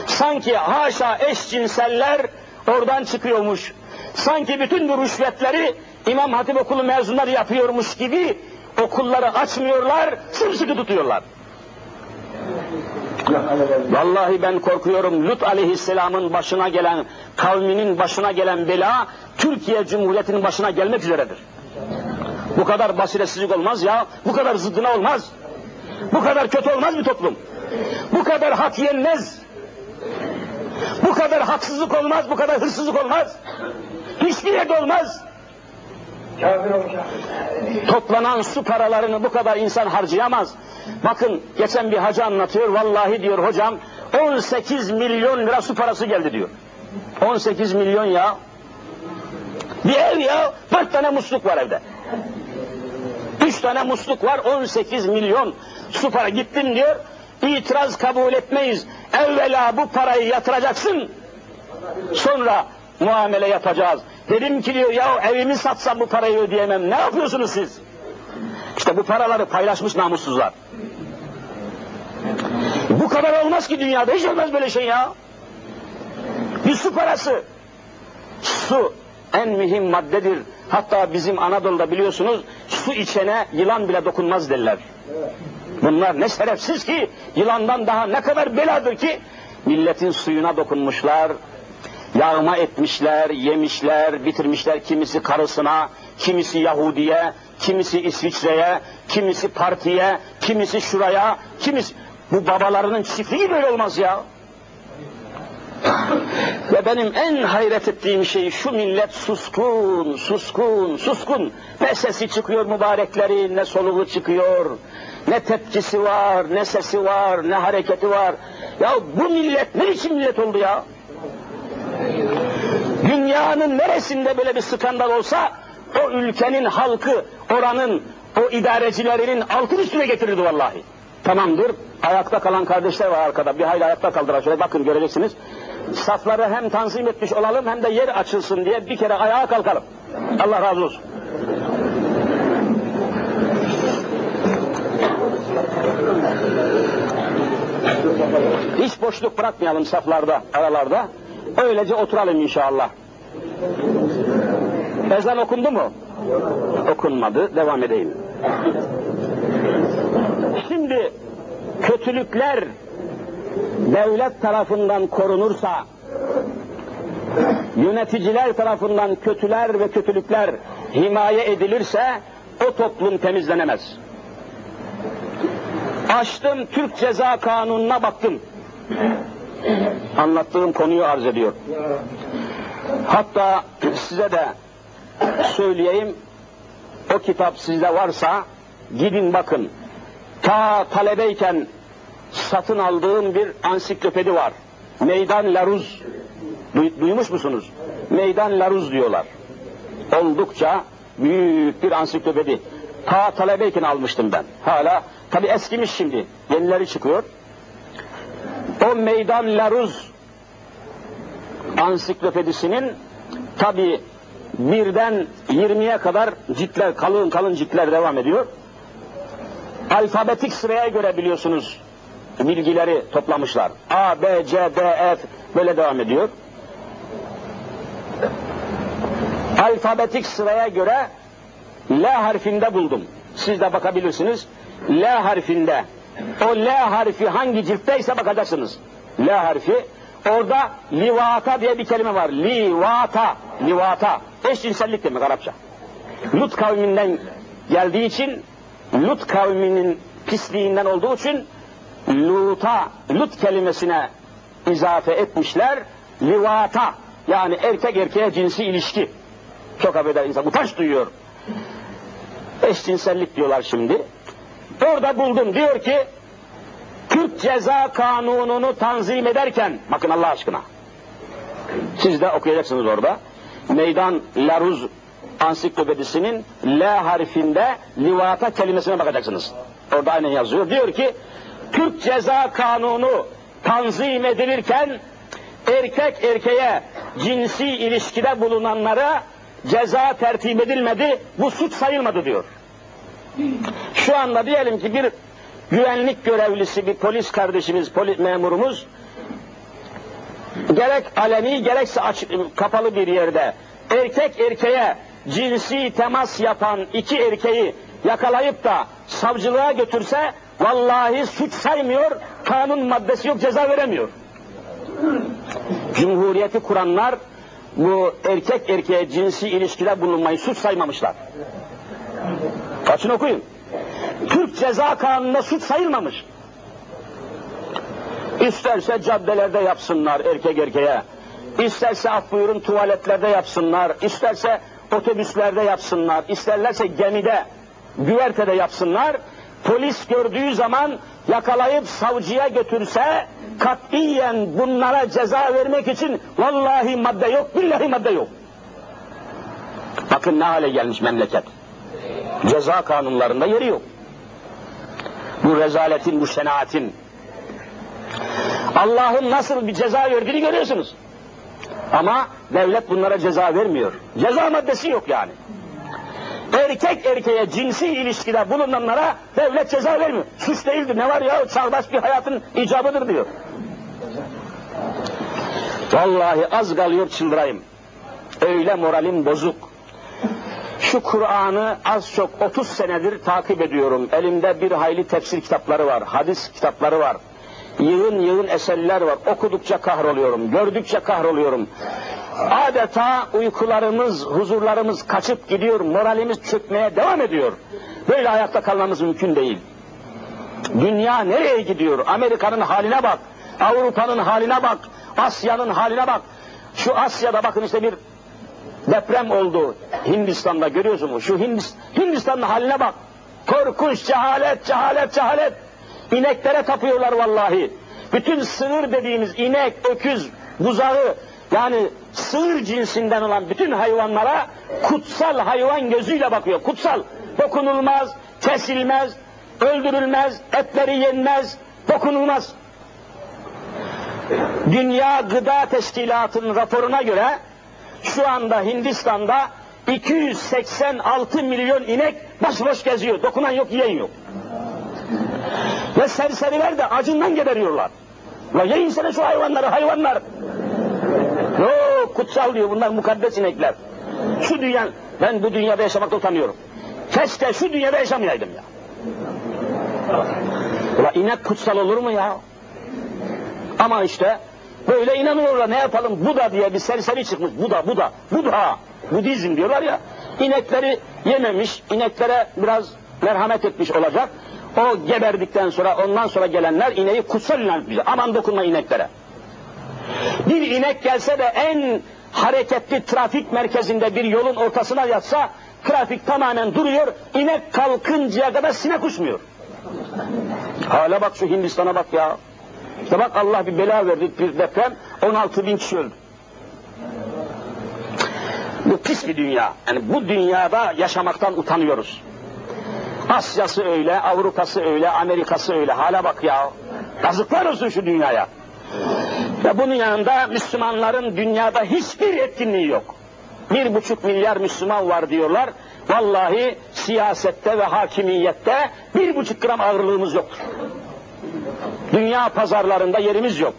Sanki haşa eşcinseller oradan çıkıyormuş. Sanki bütün bu rüşvetleri İmam Hatip okulu mezunları yapıyormuş gibi okulları açmıyorlar, sımsıkı tutuyorlar. Vallahi ben korkuyorum Lut aleyhisselamın başına gelen, kavminin başına gelen bela, Türkiye Cumhuriyeti'nin başına gelmek üzeredir. Bu kadar basiretsizlik olmaz ya, bu kadar zıddına olmaz. Bu kadar kötü olmaz bir toplum. Bu kadar hak yenmez. Bu kadar haksızlık olmaz, bu kadar hırsızlık olmaz. Hiçbir yerde olmaz. Toplanan su paralarını bu kadar insan harcayamaz. Bakın geçen bir hacı anlatıyor, vallahi diyor hocam 18 milyon lira su parası geldi diyor. 18 milyon ya. Bir ev ya, dört tane musluk var evde. Üç tane musluk var, 18 milyon su para. Gittim diyor, itiraz kabul etmeyiz. Evvela bu parayı yatıracaksın, sonra muamele yapacağız. Dedim ki diyor, ya evimi satsam bu parayı ödeyemem, ne yapıyorsunuz siz? İşte bu paraları paylaşmış namussuzlar. Bu kadar olmaz ki dünyada, hiç olmaz böyle şey ya. Bir su parası. Su en mühim maddedir. Hatta bizim Anadolu'da biliyorsunuz su içene yılan bile dokunmaz derler. Bunlar ne şerefsiz ki yılandan daha ne kadar beladır ki milletin suyuna dokunmuşlar, yağma etmişler, yemişler, bitirmişler kimisi karısına, kimisi Yahudiye, kimisi İsviçre'ye, kimisi partiye, kimisi şuraya, kimisi... Bu babalarının çiftliği böyle olmaz ya. Ve benim en hayret ettiğim şey şu millet suskun, suskun, suskun. Ne sesi çıkıyor mübareklerin, ne soluğu çıkıyor, ne tepkisi var, ne sesi var, ne hareketi var. Ya bu millet ne biçim millet oldu ya? Dünyanın neresinde böyle bir skandal olsa o ülkenin halkı, oranın, o idarecilerinin altın üstüne getirirdi vallahi. Tamamdır. Ayakta kalan kardeşler var arkada. Bir hayli ayakta kaldılar. Şöyle bakın göreceksiniz. Safları hem tanzim etmiş olalım hem de yer açılsın diye bir kere ayağa kalkalım. Allah razı olsun. Hiç boşluk bırakmayalım saflarda, aralarda. Öylece oturalım inşallah. Ezan okundu mu? Okunmadı. Devam edeyim. Şimdi kötülükler devlet tarafından korunursa, yöneticiler tarafından kötüler ve kötülükler himaye edilirse o toplum temizlenemez. Açtım Türk Ceza Kanunu'na baktım. Anlattığım konuyu arz ediyor. Hatta size de söyleyeyim, o kitap sizde varsa gidin bakın. Ta talebeyken satın aldığım bir ansiklopedi var. Meydan Laruz. Duy- duymuş musunuz? Meydan Laruz diyorlar. Oldukça büyük bir ansiklopedi. Ta talebeyken almıştım ben. Hala tabi eskimiş şimdi. Yenileri çıkıyor. O Meydan Laruz ansiklopedisinin tabi birden 20'ye kadar ciltler, kalın kalın ciltler devam ediyor. Alfabetik sıraya göre biliyorsunuz bilgileri toplamışlar. A, B, C, D, E böyle devam ediyor. Alfabetik sıraya göre L harfinde buldum. Siz de bakabilirsiniz. L harfinde. O L harfi hangi ciltteyse bakacaksınız. L harfi. Orada livata diye bir kelime var. Livata. Livata. Eşcinsellik demek Arapça. Lut kavminden geldiği için Lut kavminin pisliğinden olduğu için Lut'a, Lut kelimesine izafe etmişler. Livata yani erkek erkeğe cinsi ilişki. Çok affeder insan utanç duyuyor. Eşcinsellik diyorlar şimdi. Orada buldum diyor ki Türk Ceza Kanunu'nu tanzim ederken bakın Allah aşkına siz de okuyacaksınız orada. Meydan Laruz ansiklopedisinin L harfinde livata kelimesine bakacaksınız. Orada aynen yazıyor. Diyor ki Türk Ceza Kanunu tanzim edilirken erkek erkeğe cinsi ilişkide bulunanlara ceza tertip edilmedi, bu suç sayılmadı diyor. Şu anda diyelim ki bir güvenlik görevlisi, bir polis kardeşimiz, polis memurumuz gerek aleni gerekse açık, kapalı bir yerde erkek erkeğe cinsi temas yapan iki erkeği yakalayıp da savcılığa götürse vallahi suç saymıyor, kanun maddesi yok ceza veremiyor. Cumhuriyeti kuranlar bu erkek erkeğe cinsi ilişkide bulunmayı suç saymamışlar. Açın okuyun. Türk Ceza Kanunu'nda suç sayılmamış. İsterse caddelerde yapsınlar erkek erkeğe. İsterse af buyurun tuvaletlerde yapsınlar. İsterse otobüslerde yapsınlar. İsterlerse gemide, güvertede yapsınlar. Polis gördüğü zaman yakalayıp savcıya götürse katiyen bunlara ceza vermek için vallahi madde yok, billahi madde yok. Bakın ne hale gelmiş memleket. Ceza kanunlarında yeri yok. Bu rezaletin, bu şenaatin. Allah'ın nasıl bir ceza verdiğini görüyorsunuz. Ama devlet bunlara ceza vermiyor. Ceza maddesi yok yani. Erkek erkeğe cinsi ilişkide bulunanlara devlet ceza vermiyor. Suç değildir ne var ya çağdaş bir hayatın icabıdır diyor. Vallahi az kalıyor çıldırayım. Öyle moralim bozuk. Şu Kur'an'ı az çok 30 senedir takip ediyorum. Elimde bir hayli tefsir kitapları var, hadis kitapları var. Yığın yığın eserler var. Okudukça kahroluyorum, gördükçe kahroluyorum. Adeta uykularımız, huzurlarımız kaçıp gidiyor, moralimiz çökmeye devam ediyor. Böyle hayatta kalmamız mümkün değil. Dünya nereye gidiyor? Amerika'nın haline bak, Avrupa'nın haline bak, Asya'nın haline bak. Şu Asya'da bakın işte bir deprem oldu Hindistan'da görüyorsunuz. Şu Hindist Hindistan'ın haline bak. Korkunç cehalet, cehalet, cehalet. İneklere tapıyorlar vallahi. Bütün sığır dediğimiz inek, öküz, buzağı yani sığır cinsinden olan bütün hayvanlara kutsal hayvan gözüyle bakıyor. Kutsal. Dokunulmaz, kesilmez, öldürülmez, etleri yenmez, dokunulmaz. Dünya Gıda Teşkilatı'nın raporuna göre şu anda Hindistan'da 286 milyon inek başıboş geziyor. Dokunan yok, yiyen yok. Ve serseriler de acından geberiyorlar. La yiyin sana şu hayvanları, hayvanlar. Yok kutsal diyor bunlar mukaddes inekler. Şu dünya, ben bu dünyada yaşamakta utanıyorum. Keşke şu dünyada yaşamayaydım ya. Ula inek kutsal olur mu ya? Ama işte böyle inanıyorlar ne yapalım Buda diye bir serseri çıkmış. Buda, Buda, Buda. Budizm diyorlar ya. İnekleri yememiş, ineklere biraz merhamet etmiş olacak. O geberdikten sonra ondan sonra gelenler ineği kutsal ilan Aman dokunma ineklere. Bir inek gelse de en hareketli trafik merkezinde bir yolun ortasına yatsa trafik tamamen duruyor. İnek kalkıncaya kadar sinek uçmuyor. Hala bak şu Hindistan'a bak ya. İşte bak Allah bir bela verdi bir deprem 16 bin kişi öldü. Bu pis bir dünya. Yani bu dünyada yaşamaktan utanıyoruz. Asya'sı öyle, Avrupa'sı öyle, Amerika'sı öyle. Hala bak ya. Yazıklar olsun şu dünyaya. Ve bunun yanında Müslümanların dünyada hiçbir etkinliği yok. Bir buçuk milyar Müslüman var diyorlar. Vallahi siyasette ve hakimiyette bir buçuk gram ağırlığımız yoktur. Dünya pazarlarında yerimiz yok.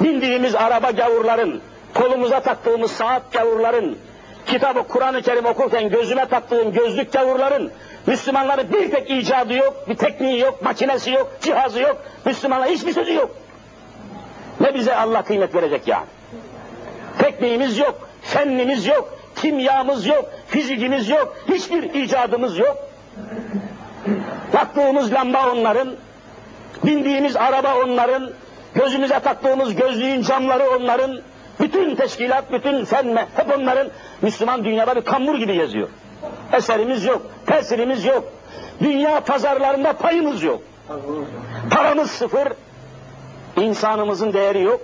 Bindiğimiz araba gavurların, kolumuza taktığımız saat gavurların, kitabı Kur'an-ı Kerim okurken gözüme taktığım gözlük gavurların, Müslümanların bir tek icadı yok, bir tekniği yok, makinesi yok, cihazı yok, Müslümanlar hiçbir sözü yok. Ne bize Allah kıymet verecek yani? Tekniğimiz yok, fennimiz yok, kimyamız yok, fizikimiz yok, hiçbir icadımız yok. Taktığımız lamba onların, bindiğimiz araba onların, gözümüze taktığımız gözlüğün camları onların, bütün teşkilat, bütün fen, hep onların Müslüman dünyada bir kambur gibi geziyor. Eserimiz yok, tesirimiz yok. Dünya pazarlarında payımız yok. Paramız sıfır, insanımızın değeri yok.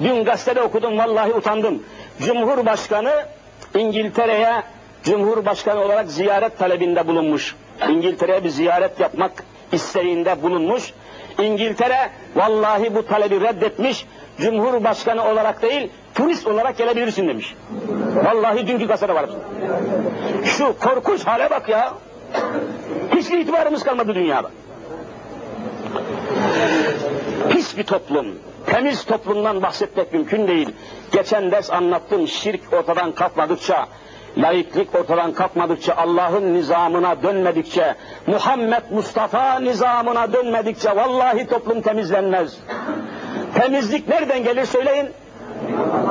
Dün gazetede okudum, vallahi utandım. Cumhurbaşkanı İngiltere'ye Cumhurbaşkanı olarak ziyaret talebinde bulunmuş. İngiltere'ye bir ziyaret yapmak isteğinde bulunmuş. İngiltere vallahi bu talebi reddetmiş. Cumhurbaşkanı olarak değil, turist olarak gelebilirsin demiş. Vallahi dünkü gazetede var. Şu korkunç hale bak ya. Hiçbir itibarımız kalmadı dünyada. Pis bir toplum, temiz toplumdan bahsetmek mümkün değil. Geçen ders anlattım, şirk ortadan kalkmadıkça, laiklik ortadan kalkmadıkça, Allah'ın nizamına dönmedikçe, Muhammed Mustafa nizamına dönmedikçe vallahi toplum temizlenmez. Temizlik nereden gelir söyleyin?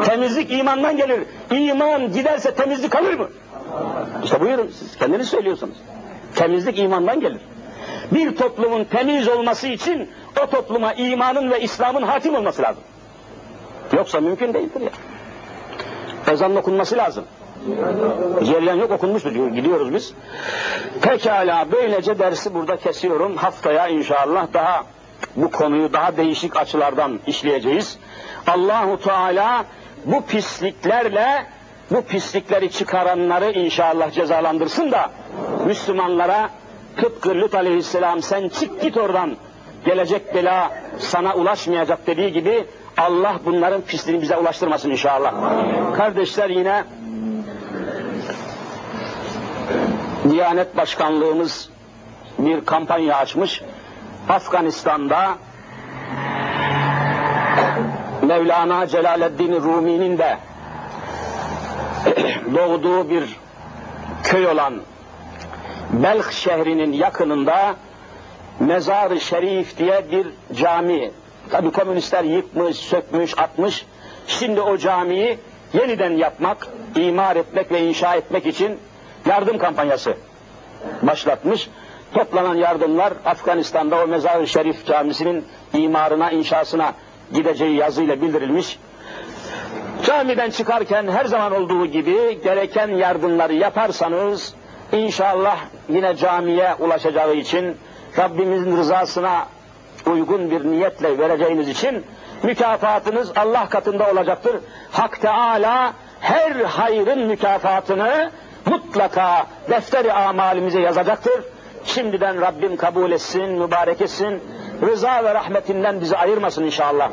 Temizlik imandan gelir. İman giderse temizlik kalır mı? İşte buyurun siz kendiniz söylüyorsunuz. Temizlik imandan gelir. Bir toplumun temiz olması için o topluma imanın ve İslam'ın hakim olması lazım. Yoksa mümkün değildir ya. Ezanın okunması lazım. Cereyan yok okunmuştur diyor. Gidiyoruz biz. Pekala böylece dersi burada kesiyorum. Haftaya inşallah daha bu konuyu daha değişik açılardan işleyeceğiz. Allahu Teala bu pisliklerle bu pislikleri çıkaranları inşallah cezalandırsın da Müslümanlara tıpkı Lut aleyhisselam sen çık git oradan gelecek bela sana ulaşmayacak dediği gibi Allah bunların pisliğini bize ulaştırmasın inşallah. Kardeşler yine Diyanet Başkanlığımız bir kampanya açmış. Afganistan'da Mevlana Celaleddin Rumi'nin de doğduğu bir köy olan Belh şehrinin yakınında Mezar-ı Şerif diye bir cami. Tabi komünistler yıkmış, sökmüş, atmış. Şimdi o camiyi yeniden yapmak, imar etmek ve inşa etmek için yardım kampanyası başlatmış. Toplanan yardımlar Afganistan'da o Mezar-ı Şerif camisinin imarına, inşasına gideceği yazıyla bildirilmiş. Camiden çıkarken her zaman olduğu gibi gereken yardımları yaparsanız inşallah yine camiye ulaşacağı için Rabbimizin rızasına uygun bir niyetle vereceğiniz için mükafatınız Allah katında olacaktır. Hak Teala her hayrın mükafatını mutlaka defteri amalimize yazacaktır. Şimdiden Rabbim kabul etsin, mübarek etsin, rıza ve rahmetinden bizi ayırmasın inşallah.